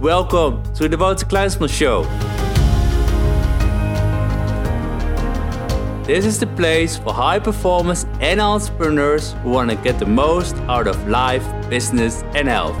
Welcome to the Wouter Kleinsman Show. This is the place for high performers and entrepreneurs who want to get the most out of life, business and health.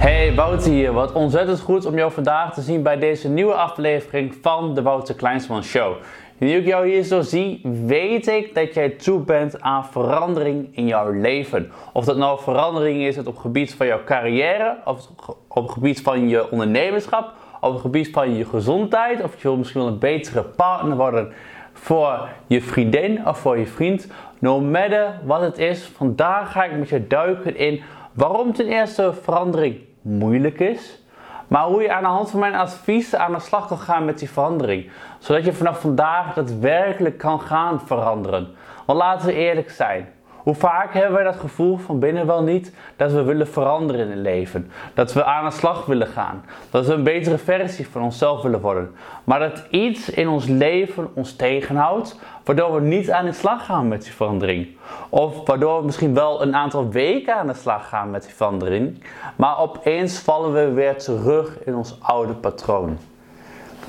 Hey, Wouter hier. Wat ontzettend goed om jou vandaag te zien bij deze nieuwe aflevering van de Wouter Kleinsman Show. Nu ik jou hier zo zie, weet ik dat jij toe bent aan verandering in jouw leven. Of dat nou verandering is op het gebied van jouw carrière, of op het gebied van je ondernemerschap, op het gebied van je gezondheid, of je wil misschien wel een betere partner worden voor je vriendin of voor je vriend. No matter wat het is, vandaag ga ik met je duiken in waarom ten eerste verandering moeilijk is. Maar hoe je aan de hand van mijn advies aan de slag kan gaan met die verandering. Zodat je vanaf vandaag daadwerkelijk kan gaan veranderen. Want laten we eerlijk zijn. Hoe vaak hebben wij dat gevoel van binnen wel niet dat we willen veranderen in het leven? Dat we aan de slag willen gaan. Dat we een betere versie van onszelf willen worden. Maar dat iets in ons leven ons tegenhoudt, waardoor we niet aan de slag gaan met die verandering. Of waardoor we misschien wel een aantal weken aan de slag gaan met die verandering, maar opeens vallen we weer terug in ons oude patroon.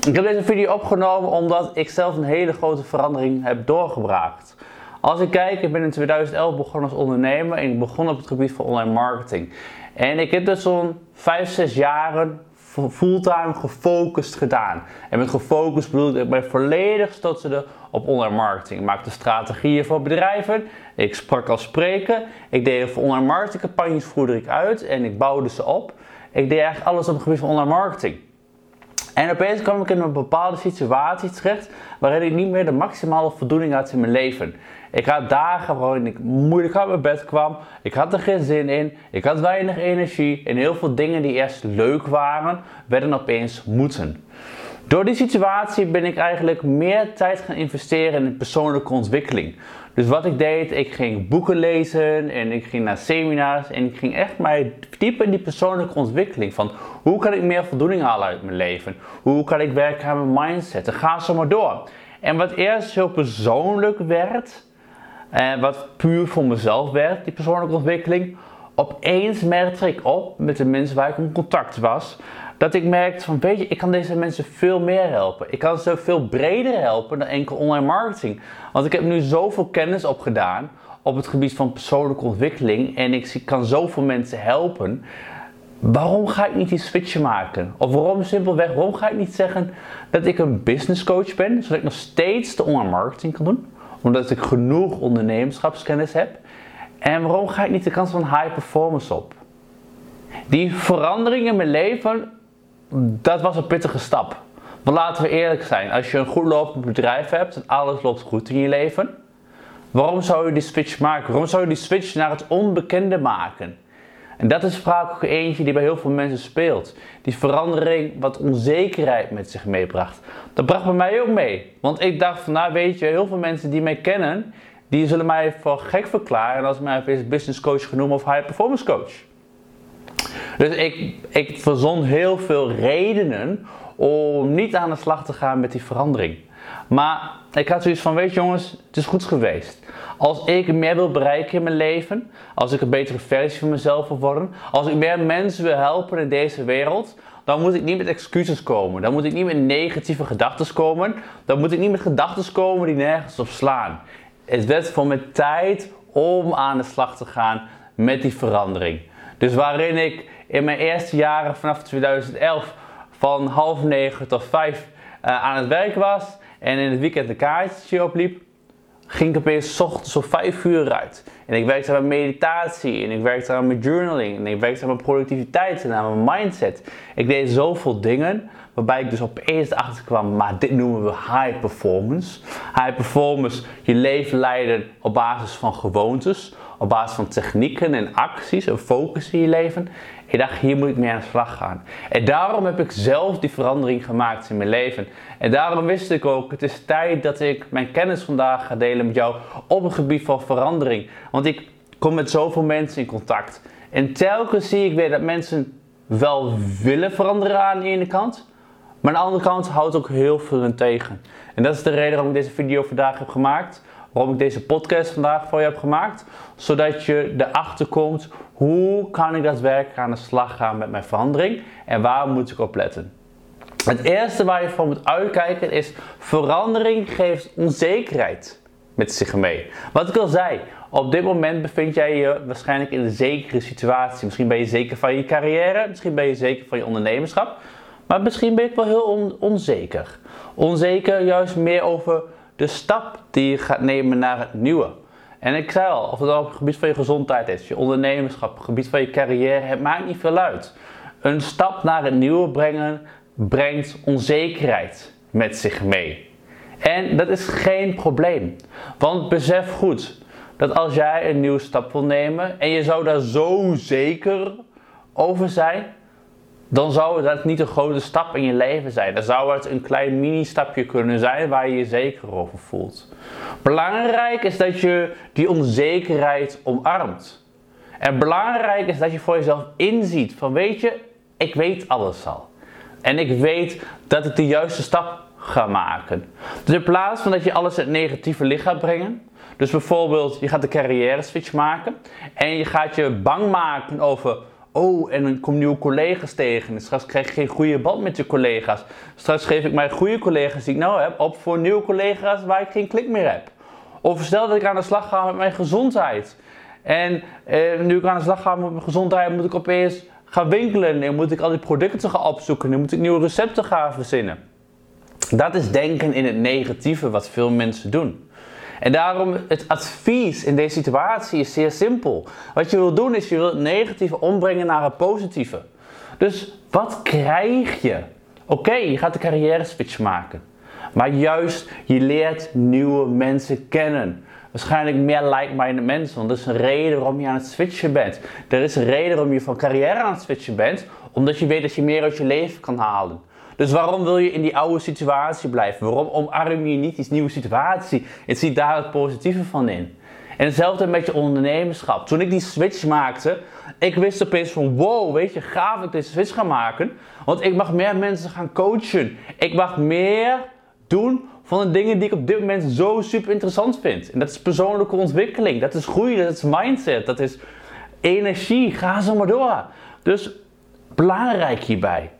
Ik heb deze video opgenomen omdat ik zelf een hele grote verandering heb doorgebracht. Als ik kijk, ik ben in 2011 begonnen als ondernemer en ik begon op het gebied van online marketing. En ik heb dus zo'n 5, 6 jaren fulltime gefocust gedaan. En met gefocust bedoel ik, ik volledig stotsende op online marketing. Ik maakte strategieën voor bedrijven, ik sprak als spreker, ik deed voor online marketing campagnes voerde ik uit en ik bouwde ze op. Ik deed eigenlijk alles op het gebied van online marketing. En opeens kwam ik in een bepaalde situatie terecht waarin ik niet meer de maximale voldoening had in mijn leven. Ik had dagen waarin ik moeilijk uit mijn bed kwam. Ik had er geen zin in. Ik had weinig energie. En heel veel dingen die eerst leuk waren, werden opeens moeten. Door die situatie ben ik eigenlijk meer tijd gaan investeren in persoonlijke ontwikkeling. Dus wat ik deed, ik ging boeken lezen en ik ging naar seminars en ik ging echt mij dieper in die persoonlijke ontwikkeling. Van hoe kan ik meer voldoening halen uit mijn leven? Hoe kan ik werken aan mijn mindset? En ga zo maar door. En wat eerst heel persoonlijk werd, en wat puur voor mezelf werd, die persoonlijke ontwikkeling, opeens merkte ik op met de mensen waar ik in contact was, dat ik merkte van weet je, ik kan deze mensen veel meer helpen. Ik kan ze veel breder helpen dan enkel online marketing. Want ik heb nu zoveel kennis opgedaan op het gebied van persoonlijke ontwikkeling en ik kan zoveel mensen helpen. Waarom ga ik niet die switch maken? Of waarom simpelweg, waarom ga ik niet zeggen dat ik een business coach ben, zodat ik nog steeds de online marketing kan doen? Omdat ik genoeg ondernemerschapskennis heb. En waarom ga ik niet de kans van high performance op? Die verandering in mijn leven, dat was een pittige stap. Maar laten we eerlijk zijn, als je een goed lopend bedrijf hebt en alles loopt goed in je leven, waarom zou je die switch maken? Waarom zou je die switch naar het onbekende maken? En dat is vaak ook eentje die bij heel veel mensen speelt. Die verandering wat onzekerheid met zich meebracht. Dat bracht bij mij ook mee. Want ik dacht van nou weet je, heel veel mensen die mij kennen, die zullen mij voor gek verklaren als mij een business coach genoemd of high performance coach. Dus ik, ik verzon heel veel redenen om niet aan de slag te gaan met die verandering. Maar ik had zoiets van, weet je jongens, het is goed geweest. Als ik meer wil bereiken in mijn leven, als ik een betere versie van mezelf wil worden, als ik meer mensen wil helpen in deze wereld, dan moet ik niet met excuses komen. Dan moet ik niet met negatieve gedachten komen. Dan moet ik niet met gedachten komen die nergens op slaan. Het werd voor me tijd om aan de slag te gaan met die verandering. Dus waarin ik in mijn eerste jaren vanaf 2011 van half negen tot vijf uh, aan het werk was en in het weekend een kaartje opliep, ging ik opeens s ochtends om 5 uur uit. En ik werkte aan mijn meditatie, en ik werkte aan mijn journaling, en ik werkte aan mijn productiviteit en aan mijn mindset. Ik deed zoveel dingen waarbij ik dus opeens erachter kwam, maar dit noemen we high performance. High performance, je leven leiden op basis van gewoontes, op basis van technieken en acties en focus in je leven. Ik dacht, hier moet ik mee aan de slag gaan. En daarom heb ik zelf die verandering gemaakt in mijn leven. En daarom wist ik ook, het is tijd dat ik mijn kennis vandaag ga delen met jou op het gebied van verandering. Want ik kom met zoveel mensen in contact. En telkens zie ik weer dat mensen wel willen veranderen aan de ene kant. Maar aan de andere kant houdt ook heel veel hun tegen. En dat is de reden waarom ik deze video vandaag heb gemaakt. Waarom ik deze podcast vandaag voor je heb gemaakt. Zodat je erachter komt hoe kan ik daadwerkelijk aan de slag gaan met mijn verandering en waar moet ik op letten? Het eerste waar je voor moet uitkijken is verandering geeft onzekerheid met zich mee. Wat ik al zei, op dit moment bevind jij je waarschijnlijk in een zekere situatie. Misschien ben je zeker van je carrière, misschien ben je zeker van je ondernemerschap, maar misschien ben je wel heel onzeker. Onzeker juist meer over de stap die je gaat nemen naar het nieuwe. En ik zei al, of het op het gebied van je gezondheid is, je ondernemerschap, het gebied van je carrière, het maakt niet veel uit. Een stap naar het nieuwe brengen brengt onzekerheid met zich mee. En dat is geen probleem. Want besef goed dat als jij een nieuwe stap wil nemen en je zou daar zo zeker over zijn, dan zou dat niet een grote stap in je leven zijn. Dan zou het een klein mini-stapje kunnen zijn waar je je zeker over voelt. Belangrijk is dat je die onzekerheid omarmt. En belangrijk is dat je voor jezelf inziet van weet je, ik weet alles al. En ik weet dat ik de juiste stap ga maken. Dus in plaats van dat je alles in het negatieve licht gaat brengen. Dus bijvoorbeeld, je gaat de carrière switch maken. En je gaat je bang maken over Oh, en dan komen nieuwe collega's tegen. Straks krijg je geen goede band met je collega's. Straks geef ik mijn goede collega's die ik nou heb op voor nieuwe collega's waar ik geen klik meer heb. Of stel dat ik aan de slag ga met mijn gezondheid. En eh, nu ik aan de slag ga met mijn gezondheid, moet ik opeens gaan winkelen. En moet ik al die producten gaan opzoeken. En moet ik nieuwe recepten gaan verzinnen. Dat is denken in het negatieve wat veel mensen doen. En daarom het advies in deze situatie is zeer simpel. Wat je wil doen is je wil het negatieve ombrengen naar het positieve. Dus wat krijg je? Oké, je gaat de carrière switch maken. Maar juist, je leert nieuwe mensen kennen. Waarschijnlijk meer like-minded mensen, want er is een reden waarom je aan het switchen bent. Er is een reden waarom je van carrière aan het switchen bent, omdat je weet dat je meer uit je leven kan halen. Dus waarom wil je in die oude situatie blijven? Waarom omarm je niet die nieuwe situatie en ziet daar het positieve van in? En hetzelfde met je ondernemerschap. Toen ik die switch maakte, ik wist opeens van wow, weet je, gaaf dat ik deze switch ga maken. Want ik mag meer mensen gaan coachen. Ik mag meer doen van de dingen die ik op dit moment zo super interessant vind. En dat is persoonlijke ontwikkeling, dat is groei, dat is mindset, dat is energie. Ga zo maar door. Dus belangrijk hierbij.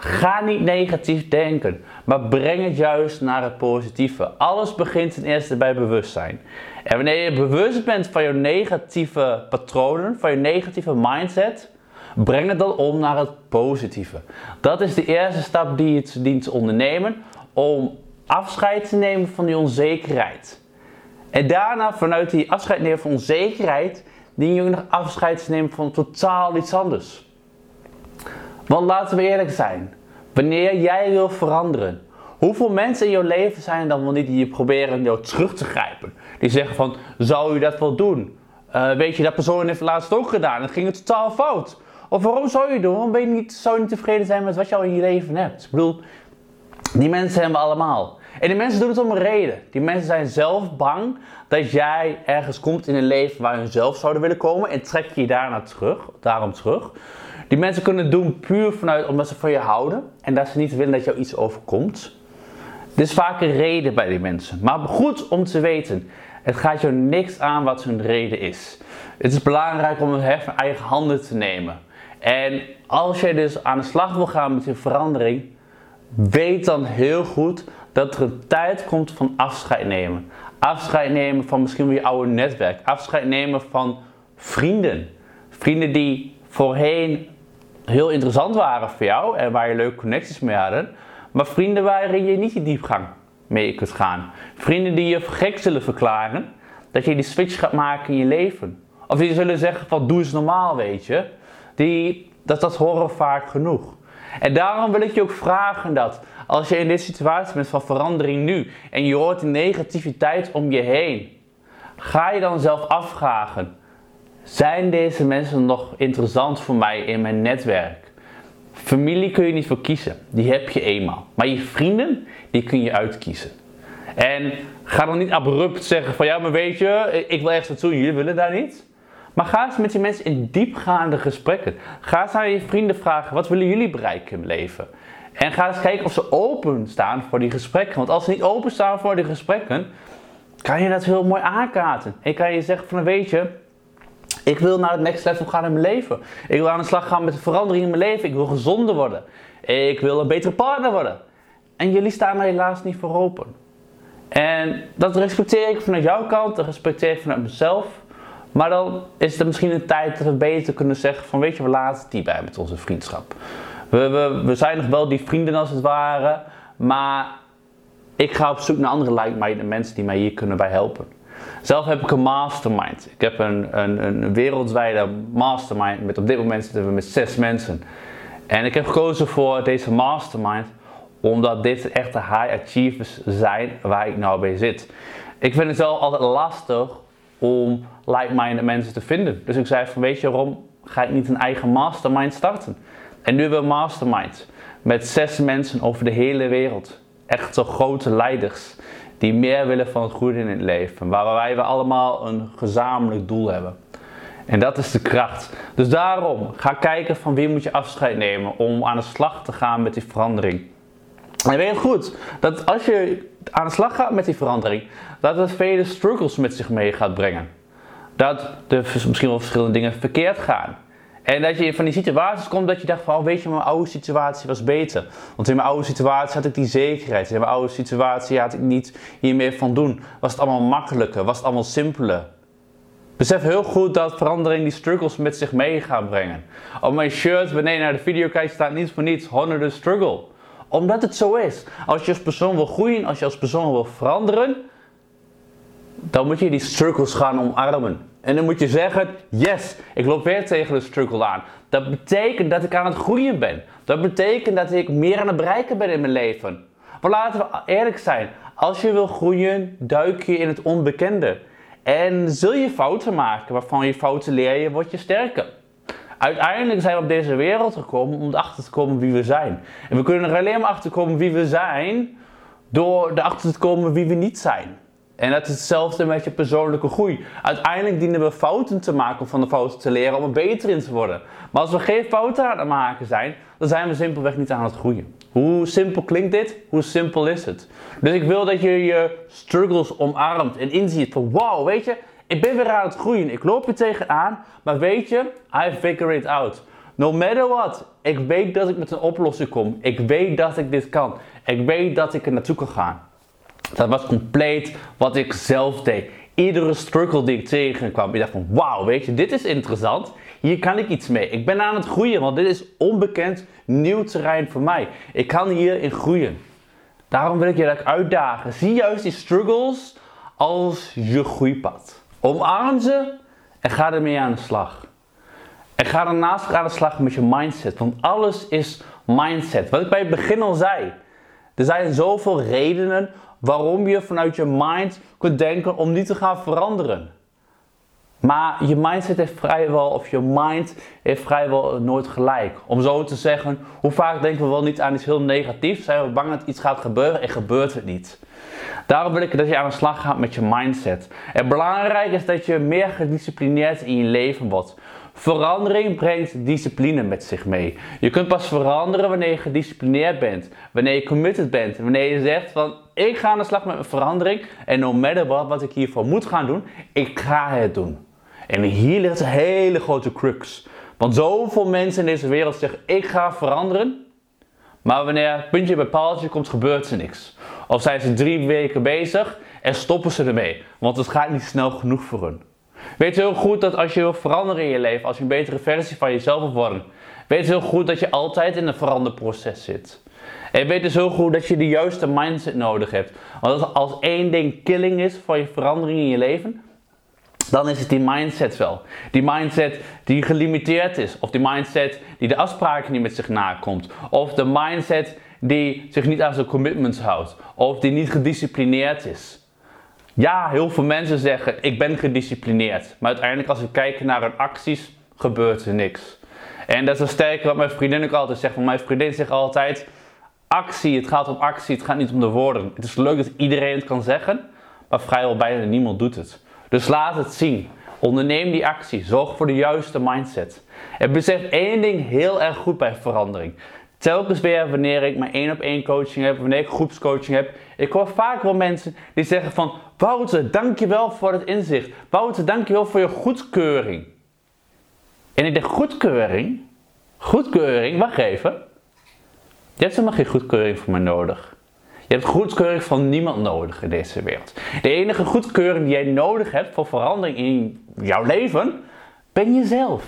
Ga niet negatief denken, maar breng het juist naar het positieve. Alles begint ten eerste bij bewustzijn. En wanneer je bewust bent van je negatieve patronen, van je negatieve mindset, breng het dan om naar het positieve. Dat is de eerste stap die je dient te ondernemen om afscheid te nemen van die onzekerheid. En daarna, vanuit die afscheid nemen van onzekerheid, dien je ook nog afscheid te nemen van totaal iets anders. Want laten we eerlijk zijn. Wanneer jij wil veranderen, hoeveel mensen in jouw leven zijn dan wel niet die je proberen jou terug te grijpen? Die zeggen van, zou je dat wel doen? Uh, weet je, dat persoon heeft het laatst ook gedaan. Het ging het totaal fout. Of waarom zou je het doen? Waarom ben je niet, zou je niet tevreden zijn met wat je al in je leven hebt? Ik bedoel, die mensen hebben we allemaal. En die mensen doen het om een reden. Die mensen zijn zelf bang dat jij ergens komt in een leven waar hun zelf zouden willen komen. En trek je daarna terug, daarom terug. Die mensen kunnen doen puur vanuit omdat ze van je houden en dat ze niet willen dat jou iets overkomt. Dit is vaak een reden bij die mensen. Maar goed om te weten, het gaat jou niks aan wat hun reden is. Het is belangrijk om het hef in eigen handen te nemen. En als jij dus aan de slag wil gaan met je verandering, weet dan heel goed dat er een tijd komt van afscheid nemen. Afscheid nemen van misschien wel je oude netwerk. Afscheid nemen van vrienden. Vrienden die voorheen heel interessant waren voor jou en waar je leuke connecties mee hadden. Maar vrienden waarin je niet die diepgang mee kunt gaan. Vrienden die je gek zullen verklaren dat je die switch gaat maken in je leven. Of die zullen zeggen van doe eens normaal weet je. Die, dat, dat horen vaak genoeg. En daarom wil ik je ook vragen dat als je in deze situatie bent van verandering nu en je hoort de negativiteit om je heen, ga je dan zelf afvragen zijn deze mensen nog interessant voor mij in mijn netwerk? Familie kun je niet voor kiezen, die heb je eenmaal. Maar je vrienden, die kun je uitkiezen. En ga dan niet abrupt zeggen van ja, maar weet je, ik wil ergens naartoe, jullie willen daar niet. Maar ga eens met die mensen in diepgaande gesprekken. Ga eens aan je vrienden vragen, wat willen jullie bereiken in het leven? En ga eens kijken of ze open staan voor die gesprekken. Want als ze niet open staan voor die gesprekken, kan je dat heel mooi aankaarten. En kan je zeggen van weet je, Ik wil naar het next level gaan in mijn leven. Ik wil aan de slag gaan met de verandering in mijn leven. Ik wil gezonder worden. Ik wil een betere partner worden. En jullie staan er helaas niet voor open. En dat respecteer ik vanuit jouw kant, dat respecteer ik vanuit mezelf. Maar dan is het misschien een tijd dat we beter kunnen zeggen van weet je, we laten het bij met onze vriendschap. We, we, we zijn nog wel die vrienden als het ware, maar ik ga op zoek naar andere like-minded mensen die mij hier kunnen bij helpen. Zelf heb ik een mastermind. Ik heb een, een, een wereldwijde mastermind. Met op dit moment zitten we met zes mensen. En ik heb gekozen voor deze mastermind omdat dit echt de high achievers zijn waar ik nou bij zit. Ik vind het wel altijd lastig om like-minded mensen te vinden. Dus ik zei van weet je waarom ga ik niet een eigen mastermind starten? En nu hebben we een mastermind met zes mensen over de hele wereld. Echt zo grote leiders die meer willen van het goede in het leven. Waarbij we allemaal een gezamenlijk doel hebben. En dat is de kracht. Dus daarom ga kijken van wie moet je afscheid nemen om aan de slag te gaan met die verandering. En weet goed dat als je aan de slag gaat met die verandering, dat het vele struggles met zich mee gaat brengen. Dat er misschien wel verschillende dingen verkeerd gaan. En dat je van die situaties komt dat je dacht van, oh, weet je, mijn oude situatie was beter. Want in mijn oude situatie had ik die zekerheid. In mijn oude situatie had ik niet hier meer van doen. Was het allemaal makkelijker, was het allemaal simpeler. Besef heel goed dat verandering die struggles met zich mee gaat brengen. Op mijn shirt, je naar de video kijkt, staat niets voor niets, honor struggle omdat het zo is. Als je als persoon wil groeien, als je als persoon wil veranderen, dan moet je die struggles gaan omarmen. En dan moet je zeggen, yes, ik loop weer tegen de struggle aan. Dat betekent dat ik aan het groeien ben. Dat betekent dat ik meer aan het bereiken ben in mijn leven. Maar laten we eerlijk zijn, als je wil groeien, duik je in het onbekende. En zul je fouten maken, waarvan je fouten leer je, word je sterker. Uiteindelijk zijn we op deze wereld gekomen om erachter te komen wie we zijn. En we kunnen er alleen maar achter komen wie we zijn door erachter te komen wie we niet zijn. En dat is hetzelfde met je persoonlijke groei. Uiteindelijk dienen we fouten te maken om van de fouten te leren om er beter in te worden. Maar als we geen fouten aan het maken zijn, dan zijn we simpelweg niet aan het groeien. Hoe simpel klinkt dit? Hoe simpel is het? Dus ik wil dat je je struggles omarmt en inziet van wow, weet je, ik ben weer aan het groeien. Ik loop er tegenaan. Maar weet je, I figure it out. No matter what. Ik weet dat ik met een oplossing kom. Ik weet dat ik dit kan. Ik weet dat ik er naartoe kan gaan. Dat was compleet wat ik zelf deed. Iedere struggle die ik tegenkwam, ik dacht van wauw, weet je, dit is interessant. Hier kan ik iets mee. Ik ben aan het groeien, want dit is onbekend nieuw terrein voor mij. Ik kan hierin groeien. Daarom wil ik je uitdagen. Zie juist die struggles als je groeipad. Omarm ze en ga ermee aan de slag. En ga daarnaast aan de slag met je mindset. Want alles is mindset. Wat ik bij het begin al zei. Er zijn zoveel redenen waarom je vanuit je mind kunt denken om niet te gaan veranderen. Maar je mindset heeft vrijwel, of je mind heeft vrijwel nooit gelijk. Om zo te zeggen, hoe vaak denken we wel niet aan iets heel negatiefs? Zijn we bang dat iets gaat gebeuren en gebeurt het niet? Daarom wil ik dat je aan de slag gaat met je mindset. En belangrijk is dat je meer gedisciplineerd in je leven wordt. Verandering brengt discipline met zich mee. Je kunt pas veranderen wanneer je gedisciplineerd bent, wanneer je committed bent, wanneer je zegt van ik ga aan de slag met mijn verandering en no matter what wat ik hiervoor moet gaan doen, ik ga het doen. En hier ligt een hele grote crux. Want zoveel mensen in deze wereld zeggen ik ga veranderen, maar wanneer puntje bij paaltje komt gebeurt er niks. Of zijn ze drie weken bezig en stoppen ze ermee, want het gaat niet snel genoeg voor hun. Weet heel goed dat als je wil veranderen in je leven, als je een betere versie van jezelf wil worden, weet heel goed dat je altijd in een veranderproces zit. En weet dus heel goed dat je de juiste mindset nodig hebt. Want als één ding killing is van je verandering in je leven, dan is het die mindset wel. Die mindset die gelimiteerd is. Of die mindset die de afspraken niet met zich nakomt. Of de mindset die zich niet aan zijn commitments houdt. Of die niet gedisciplineerd is. Ja, heel veel mensen zeggen ik ben gedisciplineerd. Maar uiteindelijk als we kijken naar hun acties, gebeurt er niks. En dat is sterke wat mijn vriendin ook altijd zegt. Want mijn vriendin zegt altijd actie, het gaat om actie, het gaat niet om de woorden. Het is leuk dat iedereen het kan zeggen, maar vrijwel bijna niemand doet het. Dus laat het zien. Onderneem die actie. Zorg voor de juiste mindset. En besef één ding heel erg goed bij verandering. Telkens weer wanneer ik mijn één op één coaching heb, wanneer ik groepscoaching heb, ik hoor vaak wel mensen die zeggen van Wouter, dankjewel voor het inzicht. Wouter, dankjewel voor je goedkeuring. En ik denk, goedkeuring? Goedkeuring? Wacht even. Je hebt helemaal geen goedkeuring voor mij nodig. Je hebt goedkeuring van niemand nodig in deze wereld. De enige goedkeuring die jij nodig hebt voor verandering in jouw leven, ben jezelf.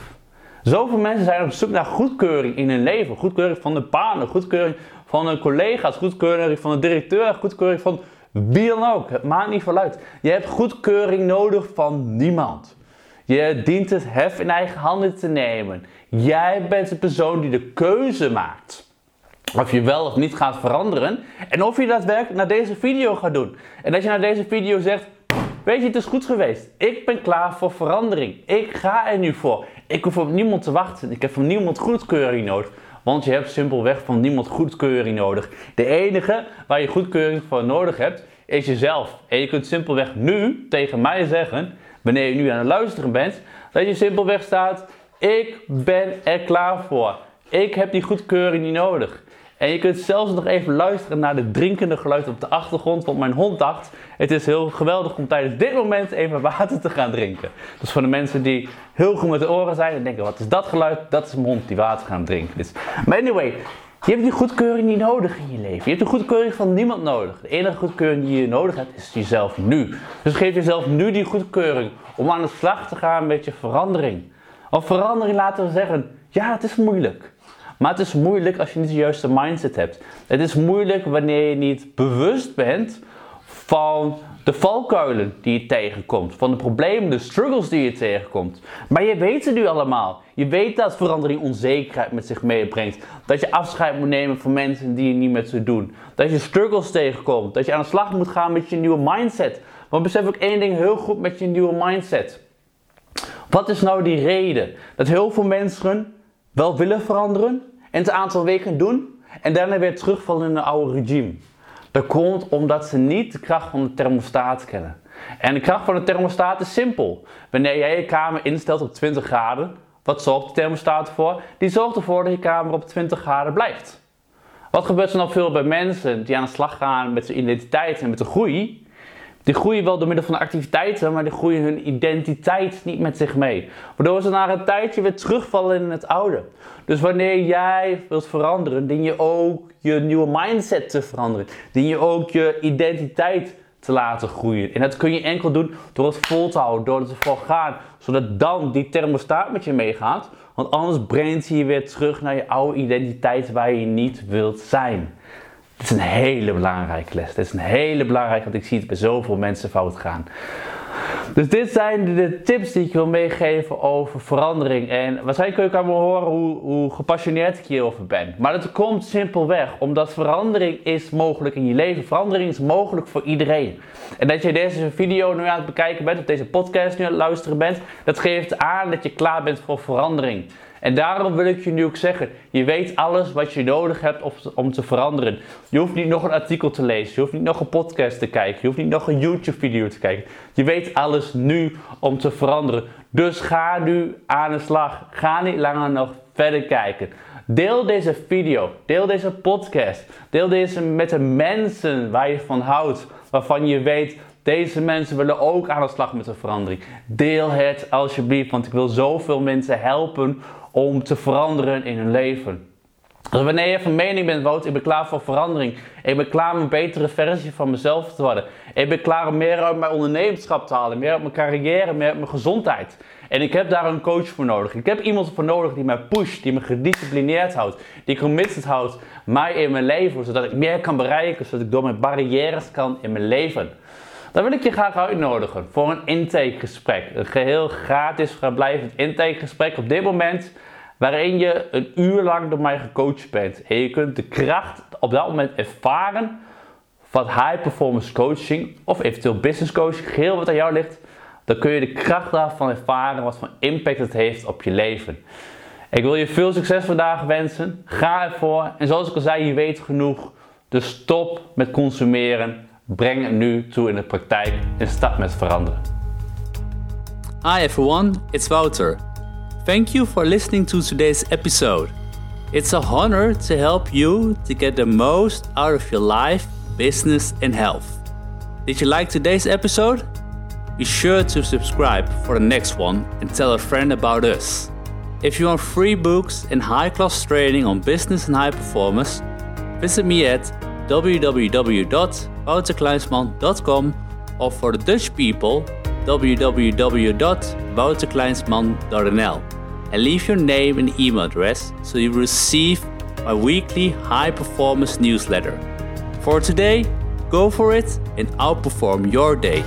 Zoveel mensen zijn op zoek naar goedkeuring in hun leven. Goedkeuring van de banen, goedkeuring van hun collega's, goedkeuring van de directeur, goedkeuring van wie dan ook. Het maakt niet veel uit. Je hebt goedkeuring nodig van niemand. Je dient het hef in eigen handen te nemen. Jij bent de persoon die de keuze maakt. Of je wel of niet gaat veranderen. En of je daadwerkelijk naar deze video gaat doen. En dat je naar deze video zegt. Weet je, het is goed geweest. Ik ben klaar voor verandering. Ik ga er nu voor. Ik hoef op niemand te wachten. Ik heb van niemand goedkeuring nodig. Want je hebt simpelweg van niemand goedkeuring nodig. De enige waar je goedkeuring voor nodig hebt, is jezelf. En je kunt simpelweg nu tegen mij zeggen, wanneer je nu aan het luisteren bent, dat je simpelweg staat: Ik ben er klaar voor. Ik heb die goedkeuring niet nodig. En je kunt zelfs nog even luisteren naar de drinkende geluid op de achtergrond. Want mijn hond dacht, het is heel geweldig om tijdens dit moment even water te gaan drinken. Dus voor de mensen die heel goed met de oren zijn en denken, wat is dat geluid? Dat is mijn hond die water gaat drinken. Dus, maar anyway, je hebt die goedkeuring niet nodig in je leven. Je hebt de goedkeuring van niemand nodig. De enige goedkeuring die je nodig hebt is jezelf nu. Dus geef jezelf nu die goedkeuring om aan de slag te gaan met je verandering. Of verandering laten we zeggen, ja het is moeilijk. Maar het is moeilijk als je niet de juiste mindset hebt. Het is moeilijk wanneer je niet bewust bent van de valkuilen die je tegenkomt, van de problemen, de struggles die je tegenkomt. Maar je weet het nu allemaal. Je weet dat verandering onzekerheid met zich meebrengt. Dat je afscheid moet nemen van mensen die je niet met ze doen. Dat je struggles tegenkomt. Dat je aan de slag moet gaan met je nieuwe mindset. Want besef ik één ding heel goed met je nieuwe mindset. Wat is nou die reden dat heel veel mensen wel willen veranderen, en het aantal weken doen en daarna weer terugvallen in een oude regime. Dat komt omdat ze niet de kracht van de thermostaat kennen. En de kracht van de thermostaat is simpel. Wanneer jij je kamer instelt op 20 graden, wat zorgt de thermostaat ervoor? Die zorgt ervoor dat je kamer op 20 graden blijft. Wat gebeurt er nog veel bij mensen die aan de slag gaan met zijn identiteit en met de groei? Die groeien wel door middel van activiteiten, maar die groeien hun identiteit niet met zich mee. Waardoor ze na een tijdje weer terugvallen in het oude. Dus wanneer jij wilt veranderen, dien je ook je nieuwe mindset te veranderen. Dien je ook je identiteit te laten groeien. En dat kun je enkel doen door het vol te houden, door het ervoor gaan. Zodat dan die thermostaat met je meegaat. Want anders brengt hij je weer terug naar je oude identiteit waar je niet wilt zijn. Dit is een hele belangrijke les. Dit is een hele belangrijke, want ik zie het bij zoveel mensen fout gaan. Dus dit zijn de tips die ik wil meegeven over verandering. En waarschijnlijk kun je aan me horen hoe, hoe gepassioneerd ik hierover ben. Maar dat komt simpelweg omdat verandering is mogelijk in je leven. Verandering is mogelijk voor iedereen. En dat je deze video nu aan het bekijken bent, of deze podcast nu aan het luisteren bent, dat geeft aan dat je klaar bent voor verandering. En daarom wil ik je nu ook zeggen: je weet alles wat je nodig hebt om te veranderen. Je hoeft niet nog een artikel te lezen, je hoeft niet nog een podcast te kijken, je hoeft niet nog een YouTube-video te kijken. Je weet alles nu om te veranderen. Dus ga nu aan de slag. Ga niet langer nog verder kijken. Deel deze video, deel deze podcast, deel deze met de mensen waar je van houdt, waarvan je weet deze mensen willen ook aan de slag met de verandering. Deel het alsjeblieft, want ik wil zoveel mensen helpen om te veranderen in hun leven. Dus wanneer je van mening bent, Wout, ik ben klaar voor verandering. Ik ben klaar om een betere versie van mezelf te worden. Ik ben klaar om meer uit mijn ondernemerschap te halen, meer uit mijn carrière, meer uit mijn gezondheid. En ik heb daar een coach voor nodig. Ik heb iemand voor nodig die mij pusht, die me gedisciplineerd houdt, die committed houdt mij in mijn leven, zodat ik meer kan bereiken, zodat ik door mijn barrières kan in mijn leven. Dan wil ik je graag uitnodigen voor een intakegesprek. Een geheel gratis vrijblijvend intakegesprek op dit moment. Waarin je een uur lang door mij gecoacht bent. En je kunt de kracht op dat moment ervaren van high performance coaching of eventueel business coaching, geheel wat aan jou ligt. Dan kun je de kracht daarvan ervaren wat voor impact het heeft op je leven. Ik wil je veel succes vandaag wensen. Ga ervoor. En zoals ik al zei, je weet genoeg. Dus stop met consumeren Breng het nu toe in de praktijk en start met veranderen. Hi everyone, it's Wouter. Thank you for listening to today's episode. It's a honor to help you to get the most out of your life, business, and health. Did you like today's episode? Be sure to subscribe for the next one and tell a friend about us. If you want free books and high class training on business and high performance, visit me at www.wouterkleinsman.com or for the Dutch people, www.wouterkleinsman.nl and leave your name and email address so you receive my weekly high performance newsletter. For today, go for it and outperform your day.